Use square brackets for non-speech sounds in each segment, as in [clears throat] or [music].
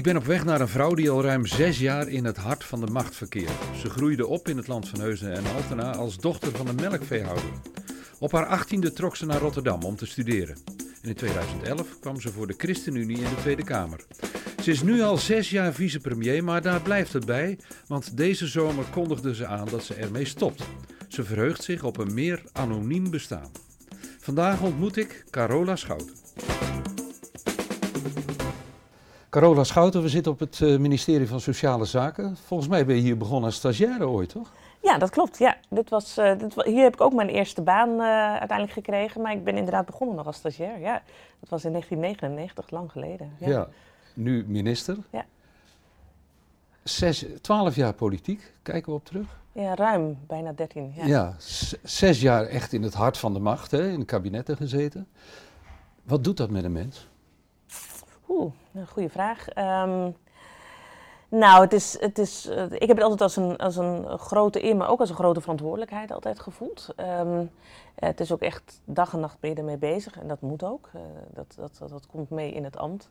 Ik ben op weg naar een vrouw die al ruim zes jaar in het hart van de macht verkeert. Ze groeide op in het land van Heusden en Altena als dochter van een melkveehouder. Op haar achttiende trok ze naar Rotterdam om te studeren. En in 2011 kwam ze voor de ChristenUnie in de Tweede Kamer. Ze is nu al zes jaar vicepremier, maar daar blijft het bij, want deze zomer kondigde ze aan dat ze ermee stopt. Ze verheugt zich op een meer anoniem bestaan. Vandaag ontmoet ik Carola Schouten. Carola Schouten, we zitten op het eh, ministerie van Sociale Zaken. Volgens mij ben je hier begonnen als stagiaire ooit, toch? Ja, dat klopt. Ja. Dit was, uh, dit, hier heb ik ook mijn eerste baan uh, uiteindelijk gekregen, maar ik ben inderdaad begonnen nog als stagiair. Ja, dat was in 1999, lang geleden. Ja, ja nu minister. Ja. Zes, twaalf jaar politiek, kijken we op terug? Ja, ruim, bijna dertien. Ja, ja zes jaar echt in het hart van de macht, hè, in de kabinetten gezeten. Wat doet dat met een mens? Oeh, een goede vraag. Um, nou, het is, het is, uh, ik heb het altijd als een, als een grote eer, maar ook als een grote verantwoordelijkheid altijd gevoeld. Um, het is ook echt dag en nacht ben je ermee bezig en dat moet ook. Uh, dat, dat, dat, dat, komt mee in het ambt.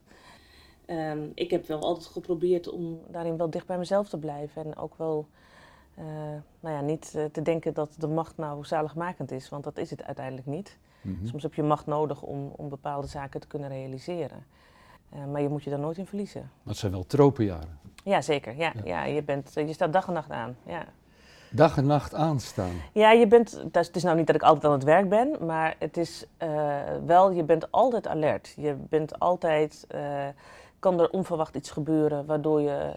Um, ik heb wel altijd geprobeerd om daarin wel dicht bij mezelf te blijven en ook wel uh, nou ja, niet te denken dat de macht nou zaligmakend is, want dat is het uiteindelijk niet. Mm -hmm. Soms heb je macht nodig om, om bepaalde zaken te kunnen realiseren. Uh, maar je moet je daar nooit in verliezen. Maar het zijn wel tropenjaren. Ja, zeker. Ja, ja. ja je, bent, je staat dag en nacht aan. Ja. Dag en nacht aanstaan. Ja, je bent, het is nou niet dat ik altijd aan het werk ben, maar het is uh, wel, je bent altijd alert. Je bent altijd, uh, kan er onverwacht iets gebeuren waardoor je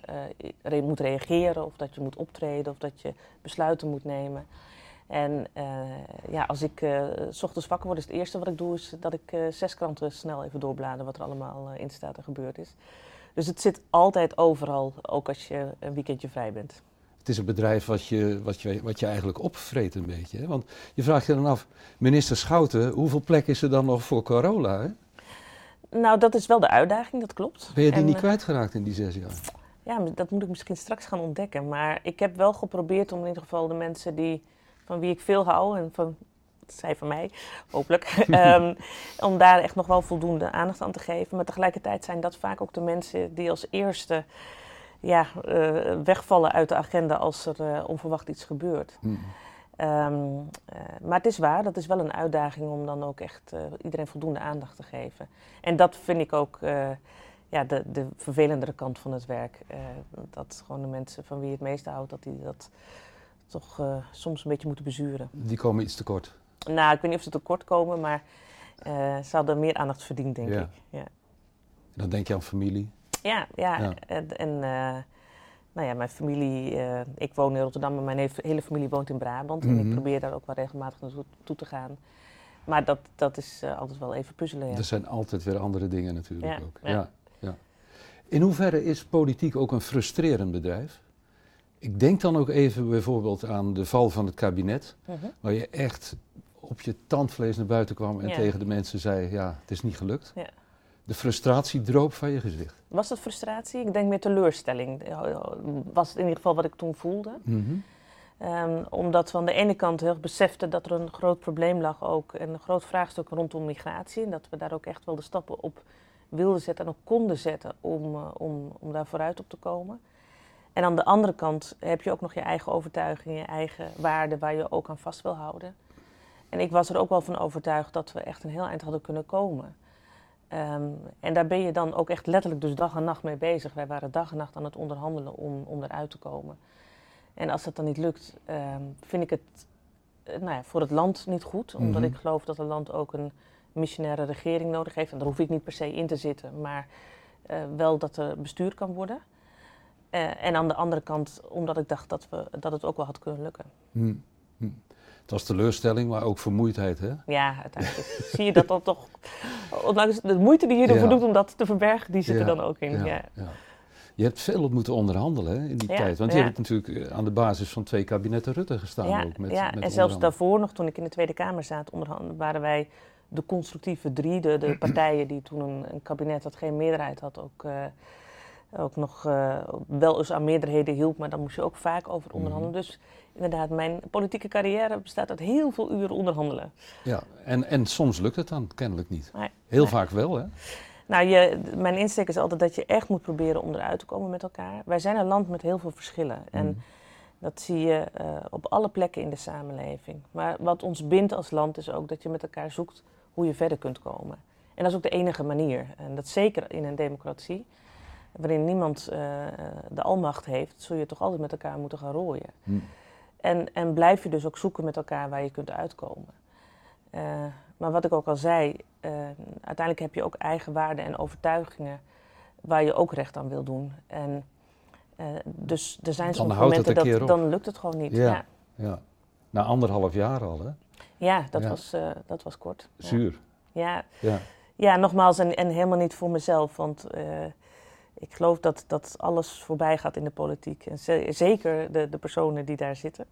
re moet reageren of dat je moet optreden of dat je besluiten moet nemen. En uh, ja, als ik uh, s ochtends wakker word, is het eerste wat ik doe, is dat ik uh, zes kranten snel even doorblader wat er allemaal in staat en gebeurd is. Dus het zit altijd overal, ook als je een weekendje vrij bent. Het is een bedrijf wat je, wat je, wat je eigenlijk opvreet een beetje. Hè? Want je vraagt je dan af, minister Schouten, hoeveel plek is er dan nog voor Corolla? Hè? Nou, dat is wel de uitdaging, dat klopt. Ben je die en, niet kwijtgeraakt in die zes jaar? Ja, dat moet ik misschien straks gaan ontdekken. Maar ik heb wel geprobeerd om in ieder geval de mensen die van wie ik veel hou en van zij van mij, hopelijk. um, [laughs] om daar echt nog wel voldoende aandacht aan te geven. Maar tegelijkertijd zijn dat vaak ook de mensen die als eerste ja, uh, wegvallen uit de agenda als er uh, onverwacht iets gebeurt. Mm. Um, uh, maar het is waar, dat is wel een uitdaging om dan ook echt iedereen voldoende aandacht te geven. En dat vind ik ook ja, de, de vervelendere kant van het werk. dat gewoon de mensen van wie je het meeste houdt, dat die dat toch uh, soms een beetje moeten bezuren. Die komen iets tekort? Nou, ik weet niet of ze tekort komen, maar uh, ze hadden meer aandacht verdiend, denk ja. ik. Ja. En dan denk je aan familie? Ja, ja. ja. En, en uh, nou ja, mijn familie, ik woon in Rotterdam, maar mijn hele familie woont in Brabant. Mm -hmm. En ik probeer daar ook wel regelmatig naartoe te gaan. Maar dat, dat is altijd wel even puzzelen. Ja. Er zijn altijd weer andere dingen natuurlijk ook. Ja. Ja. In hoeverre is politiek ook een frustrerend bedrijf? Ik denk dan ook even bijvoorbeeld aan de val van het kabinet, uh -huh. waar je echt op je tandvlees naar buiten kwam en ja. tegen de mensen zei, ja, het is niet gelukt. Ja. De frustratie droop van je gezicht. Was het frustratie? Ik denk meer teleurstelling. Was het in ieder geval wat ik toen voelde. Mm -hmm. um, omdat we aan de ene kant heel beseften dat er een groot probleem lag ook. En een groot vraagstuk rondom migratie. En dat we daar ook echt wel de stappen op wilden zetten en ook konden zetten om, om, om daar vooruit op te komen. En aan de andere kant heb je ook nog je eigen overtuiging, je eigen waarden waar je ook aan vast wil houden. En ik was er ook wel van overtuigd dat we echt een heel eind hadden kunnen komen. Um, en daar ben je dan ook echt letterlijk dus dag en nacht mee bezig. Wij waren dag en nacht aan het onderhandelen om, om eruit te komen. En als dat dan niet lukt, um, vind ik het nou ja, voor het land niet goed. Omdat mm -hmm. ik geloof dat het land ook een missionaire regering nodig heeft. En daar hoef ik niet per se in te zitten, maar uh, wel dat er bestuurd kan worden. Uh, en aan de andere kant, omdat ik dacht dat, we, dat het ook wel had kunnen lukken. Hm. Hm. Het was teleurstelling, maar ook vermoeidheid, hè? Ja, uiteindelijk [laughs] zie je dat dan toch... Ondanks de moeite die je ervoor ja. doet om dat te verbergen, die zit ja. er dan ook in. Ja. ja. Je hebt veel op moeten onderhandelen hè, in die tijd. Want je hebt natuurlijk aan de basis van twee kabinetten Rutte gestaan. Ja, ook met, ja. met en zelfs daarvoor nog, toen ik in de Tweede Kamer zat, waren wij de constructieve drie. De, de [clears throat] partijen die toen een, een, kabinet dat geen meerderheid had, ook... Uh, ook nog uh, wel eens aan meerderheden hielp, maar dan moest je ook vaak over onderhandelen. Mm. Dus inderdaad, mijn politieke carrière bestaat uit heel veel uren onderhandelen. Ja, en, en soms lukt het dan kennelijk niet. Nee, heel nee. vaak wel, hè? Nou, je, mijn insteek is altijd dat je echt moet proberen om eruit te komen met elkaar. Wij zijn een land met heel veel verschillen. En Mm. dat zie je eh, op alle plekken in de samenleving. Maar wat ons bindt als land is ook dat je met elkaar zoekt hoe je verder kunt komen. En dat is ook de enige manier. En dat zeker in een democratie, waarin niemand eh, de almacht heeft, zul je toch altijd met elkaar moeten gaan rooien. Hm. En, en blijf je dus ook zoeken met elkaar waar je kunt uitkomen. Eh, maar wat ik ook al zei, eh, uiteindelijk heb je ook eigen waarden en overtuigingen waar je ook recht aan wil doen. En dus er zijn soms momenten dat op. dan lukt het gewoon niet. Ja. Ja, Ja. Na anderhalf jaar al, hè? ja, dat, Ja. Was, dat was kort. Zuur. Ja, Ja. ja nogmaals, en, en helemaal niet voor mezelf. Want ik geloof dat, dat alles voorbij gaat in de politiek. En ze- zeker de, de personen die daar zitten.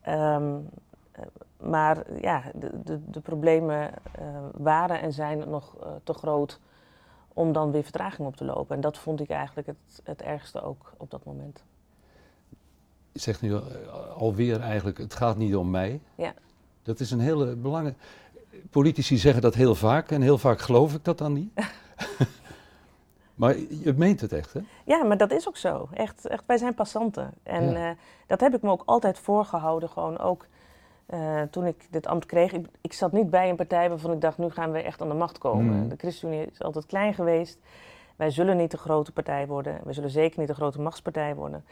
Ehm, eh, maar ja, de, de, de problemen eh, waren en zijn nog eh, te groot om dan weer vertraging op te lopen. En dat vond ik eigenlijk het, het ergste ook op dat moment. Je zegt nu alweer eigenlijk, het gaat niet om mij. Ja. Dat is een hele belangrijke... Politici zeggen dat heel vaak en heel vaak geloof ik dat dan niet. [laughs] maar je meent het echt, hè? Ja, maar dat is ook zo. Echt, echt wij zijn passanten. En Ja. eh, dat heb ik me ook altijd voorgehouden. Gewoon ook eh, toen ik dit ambt kreeg. Ik, ik zat niet bij een partij waarvan ik dacht, nu gaan we echt aan de macht komen. Mhm. De ChristenUnie is altijd klein geweest. Wij zullen niet de grote partij worden. We zullen zeker niet de grote machtspartij worden.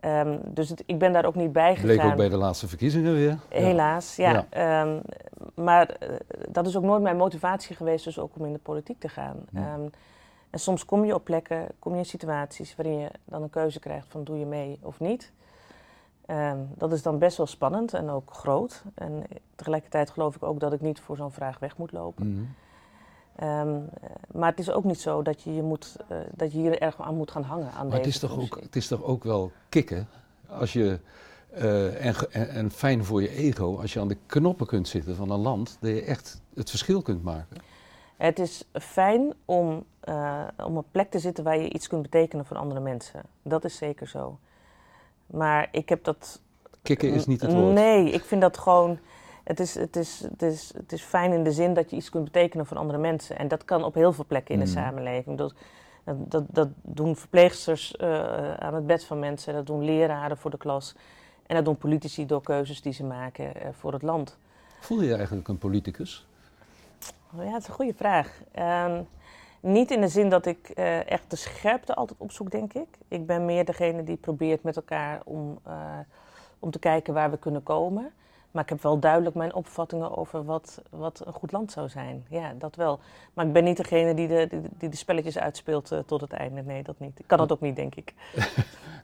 Ehm, dus het- ik ben daar ook niet bij Bleek gegaan. ook bij de laatste verkiezingen weer. Helaas, ja. Ja. Ehm, maar eh, dat is ook nooit mijn motivatie geweest, dus ook om in de politiek te gaan. Ja. Ehm, en soms kom je op plekken, kom je in situaties waarin je dan een keuze krijgt van doe je mee of niet. Ehm, dat is dan best wel spannend en ook groot. En tegelijkertijd geloof ik ook dat ik niet voor zo'n vraag weg moet lopen. Mhm. Ehm, eh, maar het is ook niet zo dat je, je, moet, eh, dat je hier erg aan moet gaan hangen. Aan Maar het is, toch ook, het is toch ook wel kicken als je, eh, en, ge- en, en fijn voor je ego, als je aan de knoppen kunt zitten van een land, dat je echt het verschil kunt maken. Het is fijn om, eh, om een plek te zitten waar je iets kunt betekenen voor andere mensen. Dat is zeker zo. Maar ik heb dat. Kikken is niet het woord. Nee, ik vind dat gewoon. Het is, het, is, het, is, het is fijn in de zin dat je iets kunt betekenen voor andere mensen. En dat kan op heel veel plekken in de Mhm. samenleving. Dat, dat, dat doen verpleegsters eh, aan het bed van mensen, dat doen leraren voor de klas. En dat doen politici door keuzes die ze maken eh, voor het land. Voel je je eigenlijk een politicus? Oh Ja, dat is een goede vraag. Ehm, niet in de zin dat ik eh, echt de scherpte altijd opzoek, denk ik. Ik ben meer degene die probeert met elkaar om, eh, om te kijken waar we kunnen komen. Maar ik heb wel duidelijk mijn opvattingen over wat, wat een goed land zou zijn. Ja, dat wel. Maar ik ben niet degene die de, die, die de spelletjes uitspeelt eh, tot het einde. Nee, dat niet. Ik kan dat ook niet, denk ik. [laughs]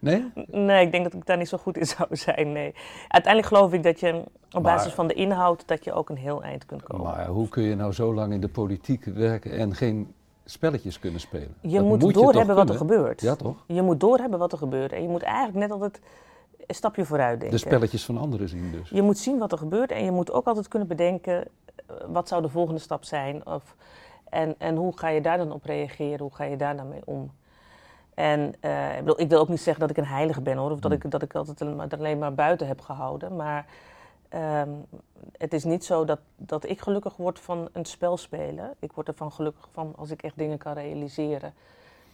Nee? Nee, ik denk dat ik daar niet zo goed in [laughs] zou zijn. Nee. Uiteindelijk geloof ik dat je op basis Maar- van de inhoud... dat je ook een heel eind kunt komen. Maar hoe kun je nou zo lang in de politiek werken en geen spelletjes kunnen spelen? Je Dat moet, toch doorhebben wat er gebeurt. Ja, toch? Je moet doorhebben wat er gebeurt. En je moet eigenlijk net altijd een stapje vooruit denken. De spelletjes van anderen zien dus. Je moet zien wat er gebeurt en je moet ook altijd kunnen bedenken... eh, wat zou de volgende stap zijn? Of, en, en hoe ga je daar dan op reageren? Hoe ga je daar dan mee om? En eh, ik, bedoel, ik wil ook niet zeggen dat ik een heilige ben hoor. Of dat, Hmm. ik, dat ik altijd alleen maar, alleen maar buiten heb gehouden. Maar ehm, het is niet zo dat, dat ik gelukkig word van een spel spelen. Ik word ervan gelukkig van als ik echt dingen kan realiseren.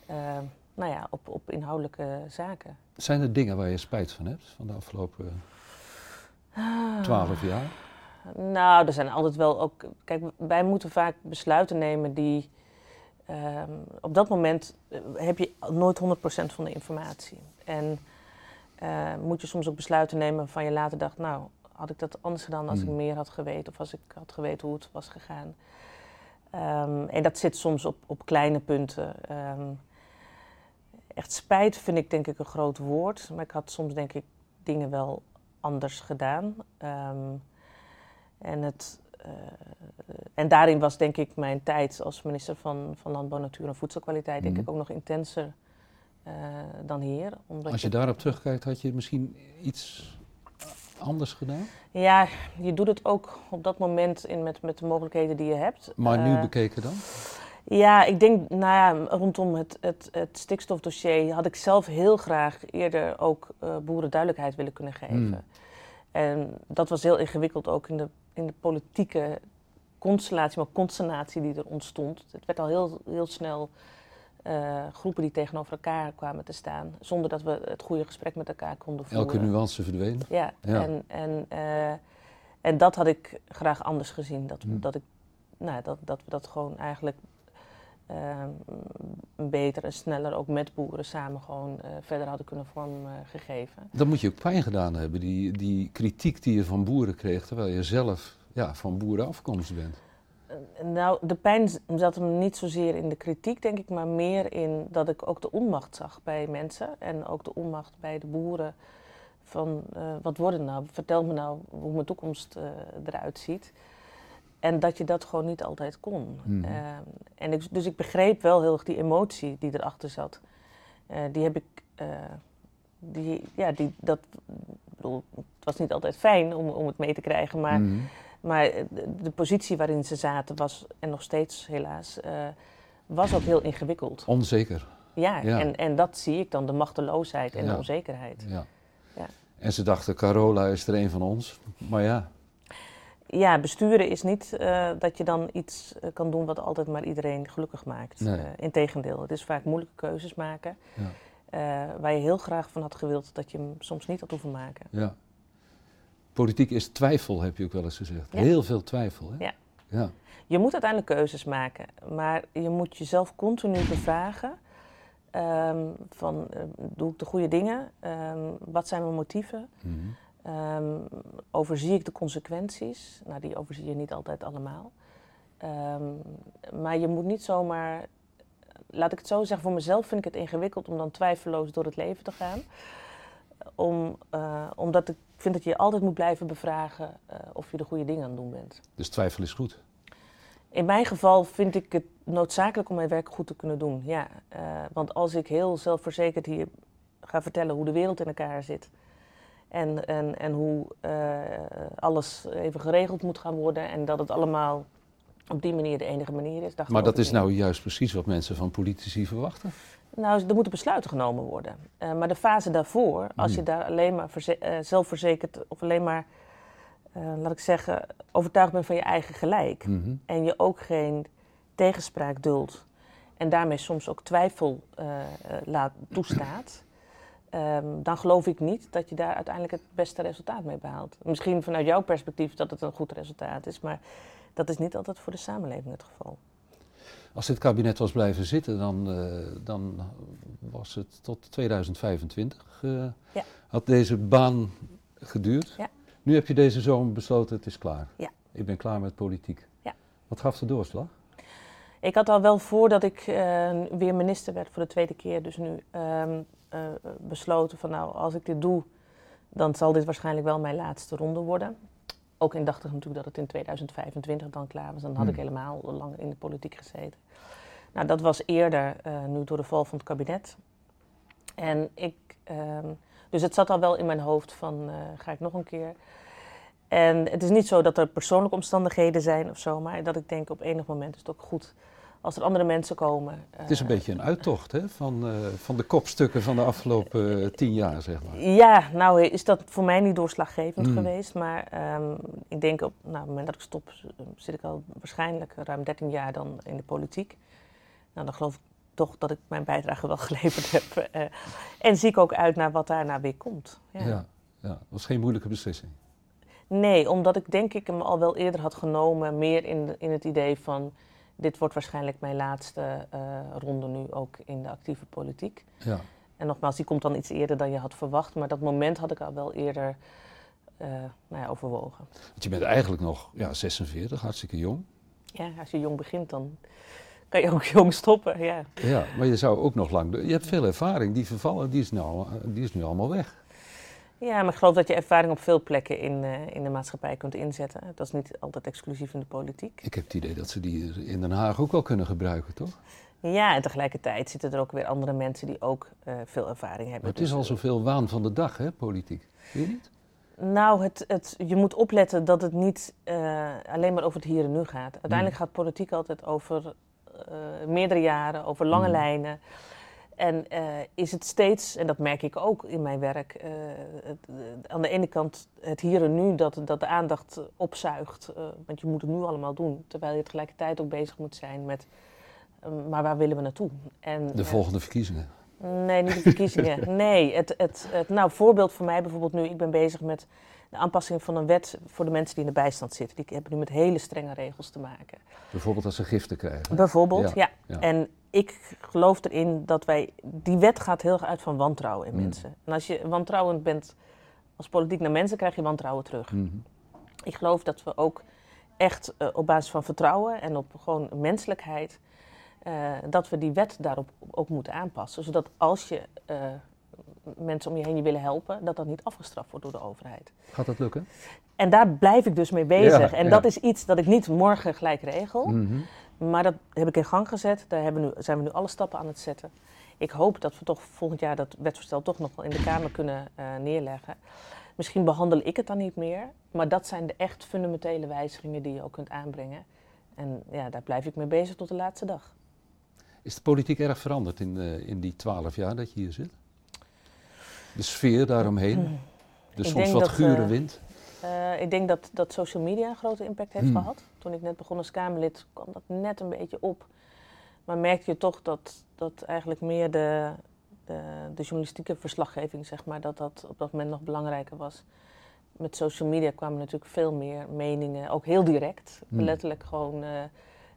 Ehm, nou ja, op, op inhoudelijke zaken. Zijn er dingen waar je spijt van hebt van de afgelopen twaalf jaar? Nou, er zijn altijd wel ook. Kijk, wij moeten vaak besluiten nemen die. ehm, op dat moment eh, heb je nooit 100% van de informatie. En eh, moet je soms ook besluiten nemen waarvan je later dacht, nou, had ik dat anders gedaan als ik Hmm. meer had geweten of als ik had geweten hoe het was gegaan. Ehm, en dat zit soms op, op kleine punten. Ehm, echt spijt vind ik denk ik een groot woord, maar ik had soms denk ik dingen wel anders gedaan. Ehm, en, het, eh, en daarin was denk ik mijn tijd als minister van, van Landbouw, Natuur en Voedselkwaliteit denk Mhm. ik ook nog intenser eh, dan hier. Omdat Als je daarop terugkijkt, had je misschien iets anders gedaan? Ja, je doet het ook op dat moment in met, met de mogelijkheden die je hebt. Maar nu Eh, bekeken dan? Ja, ik denk, nou ja, rondom het, het, het stikstofdossier had ik zelf heel graag eerder ook eh, boeren duidelijkheid willen kunnen geven. Hmm. En dat was heel ingewikkeld ook in de, in de politieke constellatie, maar consternatie die er ontstond. Het werd al heel, heel snel uh, groepen die tegenover elkaar kwamen te staan, zonder dat we het goede gesprek met elkaar konden voeren. Elke nuance verdween. Ja, ja. En, en, uh, en dat had ik graag anders gezien. Dat, hm. dat, ik, nou, dat, dat we dat gewoon eigenlijk uh, beter en sneller ook met boeren samen gewoon verder hadden kunnen vormgegeven. Dat moet je ook pijn gedaan hebben, die, die kritiek die je van boeren kreeg, terwijl je zelf ja, van boerenafkomst bent. Nou, de pijn zat hem niet zozeer in de kritiek, denk ik, maar meer in dat ik ook de onmacht zag bij mensen en ook de onmacht bij de boeren. Van uh, wat wordt nou? Vertel me nou hoe mijn toekomst uh, eruit ziet. En dat je dat gewoon niet altijd kon. Mm. Uh, en ik, dus ik begreep wel heel erg die emotie die erachter zat. die heb ik. die, ja, die, dat, bedoel, het was niet altijd fijn om, om het mee te krijgen, maar. Mm. Maar eh, de positie waarin ze zaten was, en nog steeds helaas, was ook heel ingewikkeld. Onzeker. Ja, En, en dat zie ik dan, de machteloosheid en de onzekerheid. Ja. ja. En ze dachten, Carola is er een van ons, maar ja. Ja, besturen is niet uh, dat je dan iets kan doen wat altijd maar iedereen gelukkig maakt. Nee. Integendeel, het is vaak moeilijke keuzes maken. Ja. waar je heel graag van had gewild dat je hem soms niet had hoeven maken. Ja. Politiek is twijfel, heb je ook wel eens gezegd. Heel veel twijfel. Hè? Ja. ja. Je moet uiteindelijk keuzes maken, maar je moet jezelf continu bevragen. Um, van, doe ik de goede dingen? Um, wat zijn mijn motieven? Mm um, overzie ik de consequenties? Nou, die overzie je niet altijd allemaal. maar je moet niet zomaar... Laat ik het zo zeggen, voor mezelf vind ik het ingewikkeld om dan twijfelloos door het leven te gaan. Om, uh, omdat ik vind dat je je altijd moet blijven bevragen uh, of je de goede dingen aan het doen bent. Dus twijfel is goed? In mijn geval vind ik het noodzakelijk om mijn werk goed te kunnen doen. Ja, uh, want als ik heel zelfverzekerd hier ga vertellen hoe de wereld in elkaar zit. En, en, en hoe uh, alles even geregeld moet gaan worden. En dat het allemaal op die manier de enige manier is. Maar dat is nou juist precies wat mensen van politici verwachten? Nou, er moeten besluiten genomen worden. Uh, maar de fase daarvoor, als je hmm. daar alleen maar uh, zelfverzekerd of alleen maar, laat ik zeggen, overtuigd bent van je eigen gelijk. Mm -hmm. En je ook geen tegenspraak duldt. En daarmee soms ook twijfel laat, toestaat. Um, dan geloof ik niet dat je daar uiteindelijk het beste resultaat mee behaalt. Misschien vanuit jouw perspectief dat het een goed resultaat is, maar dat is niet altijd voor de samenleving het geval. Als dit kabinet was blijven zitten, dan, uh, dan was het tot 2025. Uh, ja. Had deze baan geduurd. Ja. Nu heb je deze zomer besloten, het is klaar. Ja. Ik ben klaar met politiek. Ja. Wat gaf de doorslag? Ik had al wel voordat ik uh, weer minister werd voor de tweede keer, dus nu ehm, besloten van nou, als ik dit doe, dan zal dit waarschijnlijk wel mijn laatste ronde worden. Ook indachtig natuurlijk dat het in 2025 dan klaar was. Dan had ik hmm. helemaal lang in de politiek gezeten. Nou, dat was eerder, uh, nu door de val van het kabinet. En ik, um, dus het zat al wel in mijn hoofd van, ga ik nog een keer? En het is niet zo dat er persoonlijke omstandigheden zijn of zo, maar dat ik denk op enig moment is het ook goed als er andere mensen komen. Het is een eh, beetje een uittocht hè, van, uh, van de kopstukken van de afgelopen uh, tien jaar, zeg maar. Ja, nou is dat voor mij niet doorslaggevend mm. geweest. Maar um, ik denk op, nou, op het moment dat ik stop, zit ik al waarschijnlijk ruim 13 jaar dan in de politiek. Nou, dan geloof ik toch dat ik mijn bijdrage wel [laughs] geleverd heb. En zie ik ook uit naar wat daarna weer komt. Ja, ja, ja. dat was geen moeilijke beslissing. Nee, omdat ik denk ik hem al wel eerder had genomen, meer in, in het idee van dit wordt waarschijnlijk mijn laatste uh, ronde nu ook in de actieve politiek. Ja. En nogmaals, die komt dan iets eerder dan je had verwacht, maar dat moment had ik al wel eerder uh, nou ja, overwogen. Want je bent eigenlijk nog ja, 46, hartstikke jong. Ja, als je jong begint, dan kan je ook [laughs] jong stoppen. Ja, ja maar je zou ook nog lang. Je hebt veel ervaring, die vervallen, die is, nou, die is nu allemaal weg. Ja, maar ik geloof dat je ervaring op veel plekken in, uh, in de maatschappij kunt inzetten. Dat is niet altijd exclusief in de politiek. Ik heb het idee dat ze die in Den Haag ook wel kunnen gebruiken, toch? Ja, en tegelijkertijd zitten er ook weer andere mensen die ook uh, veel ervaring hebben. Maar het is dus, al zoveel waan van de dag, hè, politiek. Weet je niet? Nou, het, het, je moet opletten dat het niet uh, alleen maar over het hier en nu gaat. Uiteindelijk mm. gaat politiek altijd over meerdere jaren, over lange mm. lijnen. En eh, is het steeds, en dat merk ik ook in mijn werk, uh, het, aan de ene kant het hier en nu dat, dat de aandacht opzuigt. Want je moet het nu allemaal doen, terwijl je tegelijkertijd ook bezig moet zijn met, maar waar willen we naartoe? En, de volgende verkiezingen? Nee, niet de verkiezingen. [laughs] nee, het, het, het, nou, voorbeeld voor mij bijvoorbeeld nu, ik ben bezig met de aanpassing van een wet voor de mensen die in de bijstand zitten. Die hebben nu met hele strenge regels te maken. Bijvoorbeeld als ze giften krijgen? Bijvoorbeeld, ja. ja. En ik geloof erin dat wij. Die wet gaat heel erg uit van wantrouwen in mm. mensen. En als je wantrouwend bent als politiek naar mensen, krijg je wantrouwen terug. Mm-hmm. Ik geloof dat we ook echt uh, op basis van vertrouwen en op gewoon menselijkheid. Uh, dat we die wet daarop ook moeten aanpassen. Zodat als je uh, mensen om je heen je willen helpen, dat dat niet afgestraft wordt door de overheid. Gaat dat lukken? En daar blijf ik dus mee bezig. en dat is iets dat ik niet morgen gelijk regel. Mm maar dat heb ik in gang gezet. Daar hebben nu, zijn we nu alle stappen aan het zetten. Ik hoop dat we toch volgend jaar dat wetsvoorstel toch nog wel in de Kamer kunnen uh, neerleggen. Misschien behandel ik het dan niet meer. Maar dat zijn de echt fundamentele wijzigingen die je ook kunt aanbrengen. En ja, daar blijf ik mee bezig tot de laatste dag. Is de politiek erg veranderd in, uh, in die twaalf jaar dat je hier zit? De sfeer daaromheen? Hmm. De soms wat gure uh, wind? Uh, ik denk dat, dat social media een grote impact heeft hmm. gehad. Toen ik net begon als Kamerlid kwam dat net een beetje op. Maar merkte je toch dat, dat eigenlijk meer de, de, de, journalistieke verslaggeving, zeg maar, dat dat op dat moment nog belangrijker was. Met social media kwamen natuurlijk veel meer meningen, ook heel direct. Hmm. Letterlijk gewoon uh,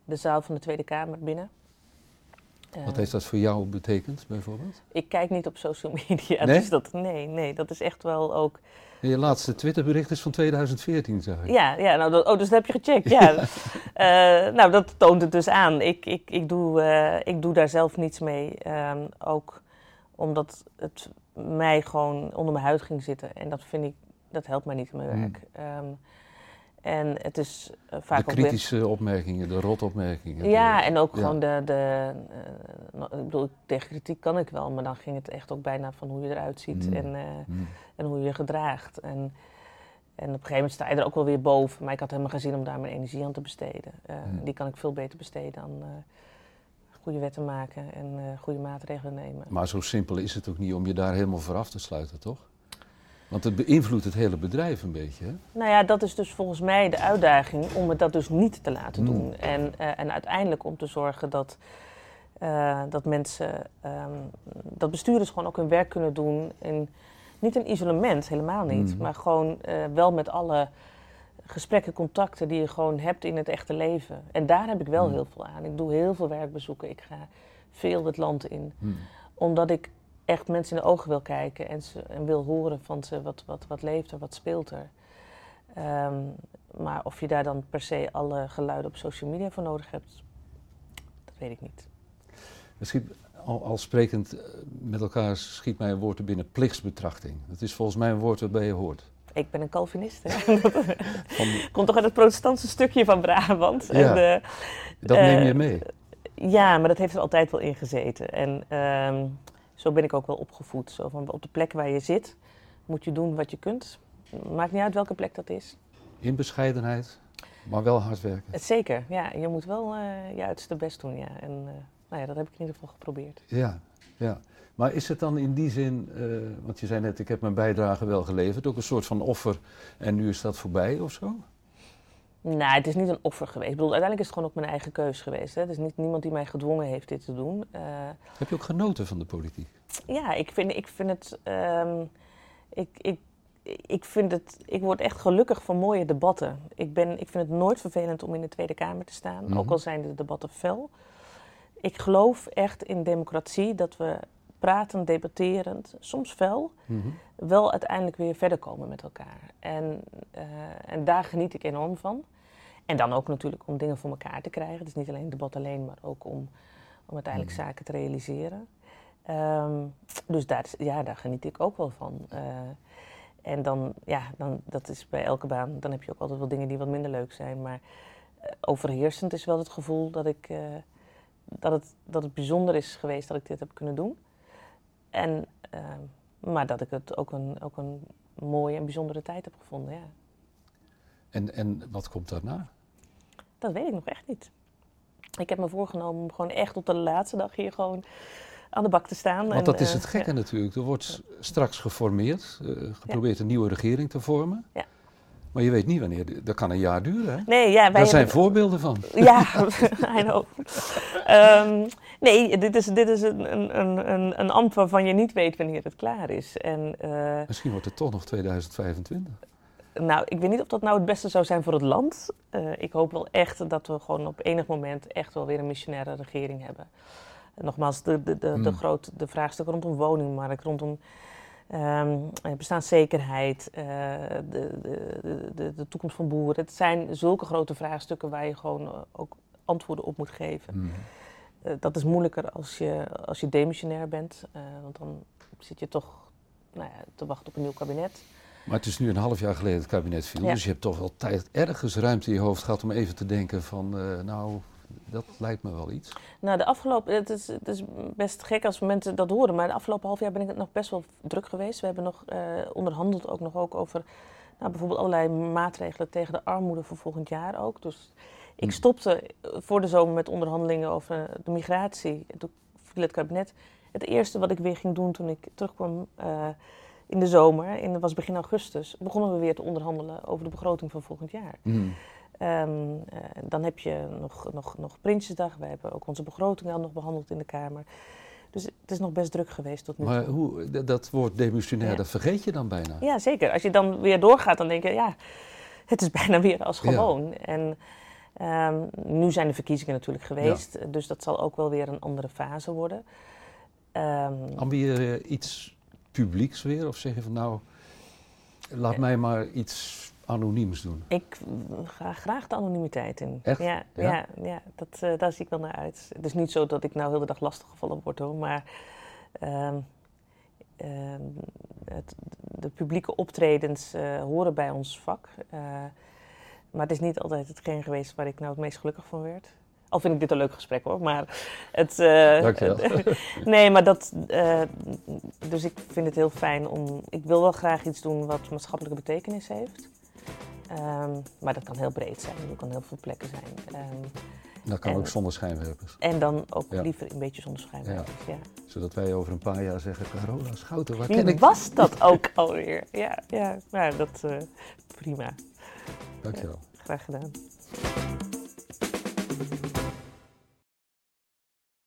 de zaal van de Tweede Kamer binnen. Wat heeft dat voor jou betekend, bijvoorbeeld? Ik kijk niet op social media. [laughs] Nee? Dus dat, nee, nee, dat is echt wel ook je laatste Twitterbericht is van 2014, zeg ik. Ja, ja nou, dat, oh, dus dat heb je gecheckt. Ja. [laughs] uh, nou, dat toont het dus aan. Ik, ik, ik, doe, uh, ik doe daar zelf niets mee. Um, ook omdat het mij gewoon onder mijn huid ging zitten. En dat vind ik, dat helpt mij niet in mijn hmm. werk. Um, en het is uh, vaak de kritische opmerkingen, de rotopmerkingen. Ja, en ook gewoon de... de uh, ik bedoel, tegen kritiek kan ik wel, maar dan ging het echt ook bijna van hoe je eruit ziet mm. en, uh, mm. en hoe je je gedraagt. En, en op een gegeven moment sta je er ook wel weer boven. Maar ik had helemaal geen zin om daar mijn energie aan te besteden. Mm. Die kan ik veel beter besteden aan goede wetten maken en goede maatregelen nemen. Maar zo simpel is het ook niet om je daar helemaal voor af te sluiten, toch? Want het beïnvloedt het hele bedrijf een beetje. Hè? Nou ja, dat is dus volgens mij de uitdaging om het dat dus niet te laten doen. Mm. En, uh, en uiteindelijk om te zorgen dat, uh, dat mensen, um, dat bestuurders gewoon ook hun werk kunnen doen. In, niet in isolement, helemaal niet. Mm. Maar gewoon uh, wel met alle gesprekken, contacten die je gewoon hebt in het echte leven. En daar heb ik wel mm. heel veel aan. Ik doe heel veel werkbezoeken. Ik ga veel het land in. Omdat ik echt mensen in de ogen wil kijken en, ze, en wil horen van ze wat, wat, wat leeft er, wat speelt er. Um, maar of je daar dan per se alle geluiden op social media voor nodig hebt, dat weet ik niet. Misschien al, al sprekend eh, met elkaar schiet mij een woord er binnen, plichtsbetrachting. Dat is volgens mij een woord waarbij je hoort. Ik ben een Calvinist. [laughs] van... Komt toch uit het protestantse stukje van Brabant. Ja, en, uh, dat neem je mee. Ja, maar dat heeft er altijd wel in gezeten. En um, zo ben ik ook wel opgevoed. Zo van op de plek waar je zit, moet je doen wat je kunt. Maakt niet uit welke plek dat is. In bescheidenheid, maar wel hard werken. Zeker, ja. Je moet wel uh, je uiterste best doen, ja. En uh, nou ja, dat heb ik in ieder geval geprobeerd. Ja, ja. Maar is het dan in die zin, uh, want je zei net, ik heb mijn bijdrage wel geleverd, ook een soort van offer en nu is dat voorbij of zo? Nou, het is niet een offer geweest. Ik bedoel, uiteindelijk is het gewoon ook mijn eigen keus geweest. Hè. Het is niet niemand die mij gedwongen heeft dit te doen. Uh, Heb je ook genoten van de politiek? Ja, ik vind, ik vind het. Um, ik, ik, ik vind het. Ik word echt gelukkig van mooie debatten. Ik, ben, ik vind het nooit vervelend om in de Tweede Kamer te staan, mm -hmm. ook al zijn de debatten fel. Ik geloof echt in democratie dat we praten, debatterend, soms fel, mm -hmm. wel uiteindelijk weer verder komen met elkaar. En, uh, en daar geniet ik enorm van. En dan ook natuurlijk om dingen voor elkaar te krijgen. Het is niet alleen debat alleen, maar ook om, om uiteindelijk mm -hmm. zaken te realiseren. Um, dus daar, ja, daar geniet ik ook wel van. Uh, en dan, ja, dan, dat is bij elke baan, dan heb je ook altijd wel dingen die wat minder leuk zijn. Maar uh, overheersend is wel het gevoel dat, ik, dat, het, dat het bijzonder is geweest dat ik dit heb kunnen doen. En, uh, maar dat ik het ook een, ook een mooie en bijzondere tijd heb gevonden, ja. En, en wat komt daarna? Dat weet ik nog echt niet. Ik heb me voorgenomen om gewoon echt op de laatste dag hier gewoon aan de bak te staan. Want dat is het gekke natuurlijk. Er wordt straks geformeerd, geprobeerd een nieuwe regering te vormen. Ja. Maar je weet niet wanneer. Dat kan een jaar duren, hè? Nee, ja, Daar zijn voorbeelden van. [laughs] Ja, [laughs] I know. Um, nee, dit is, dit is een, een, een, een ambt waarvan je niet weet wanneer het klaar is. En, uh, Misschien wordt het toch nog 2025. Nou, ik weet niet of dat nou het beste zou zijn voor het land. Uh, ik hoop wel echt dat we gewoon op enig moment echt wel weer een missionaire regering hebben. nogmaals, de, de, de, de, hmm. groot, de vraagstukken rondom woningmarkt, rondom Um, bestaanszekerheid, uh, de, de, de, de, toekomst van boeren. Het zijn zulke grote vraagstukken waar je gewoon uh, ook antwoorden op moet geven. Mm. Uh, dat is moeilijker als je, als je demissionair bent, want dan zit je toch nou ja, te wachten op een nieuw kabinet. Maar het is nu een half jaar geleden het kabinet viel, ja. dus je hebt toch wel tijd ergens ruimte in je hoofd gehad om even te denken van, nou, dat lijkt me wel iets. Nou, de afgelopen, het is, het is best gek als mensen dat horen, maar de afgelopen half jaar ben ik het nog best wel druk geweest. We hebben nog uh, onderhandeld ook nog ook over nou, bijvoorbeeld allerlei maatregelen tegen de armoede voor volgend jaar ook. Dus ik hm. stopte voor de zomer met onderhandelingen over de migratie. En toen viel het kabinet. Het eerste wat ik weer ging doen toen ik terugkwam uh, in de zomer, in, was begin augustus, begonnen we weer te onderhandelen over de begroting van volgend jaar. Mm. Um, uh, dan heb je nog, nog, nog Prinsjesdag. We hebben ook onze begroting al nog behandeld in de Kamer. Dus het is nog best druk geweest tot nu toe. Maar hoe, dat woord demissionair, dat vergeet je dan bijna? Ja, zeker. Als je dan weer doorgaat, dan denk je, ja, het is [laughs] bijna weer als gewoon. Ja. En um, nu zijn de verkiezingen natuurlijk geweest, ja. dus dat zal ook wel weer een andere fase worden. Um, Ambieer je iets publieks weer? Of zeg je van nou, laat mij maar iets anoniems doen? Ik ga graag de anonimiteit in. Echt? Ja, ja? ja, dat, uh, daar zie ik wel naar uit. Het is niet zo dat ik nou heel de dag lastiggevallen word hoor, maar uh, uh, het, de publieke optredens eh, horen bij ons vak. Eh, maar het is niet altijd hetgeen geweest waar ik nou het meest gelukkig van werd. Al vind ik dit een leuk gesprek hoor, maar het... Uh, [laughs] nee, maar dat... Uh, dus ik vind het heel fijn om... Ik wil wel graag iets doen wat maatschappelijke betekenis heeft. Um, maar dat kan heel breed zijn, dat kan heel veel plekken zijn. Um, dat kan en, ook zonder schijnwerpers. En dan ook ja. liever een beetje zonder schijnwerpers, ja. ja. Zodat wij over een paar jaar zeggen, Carola Schouten, waar Wie ken ik... was dat ook alweer? Ja, ja nou, dat uh, prima. Dankjewel. graag gedaan.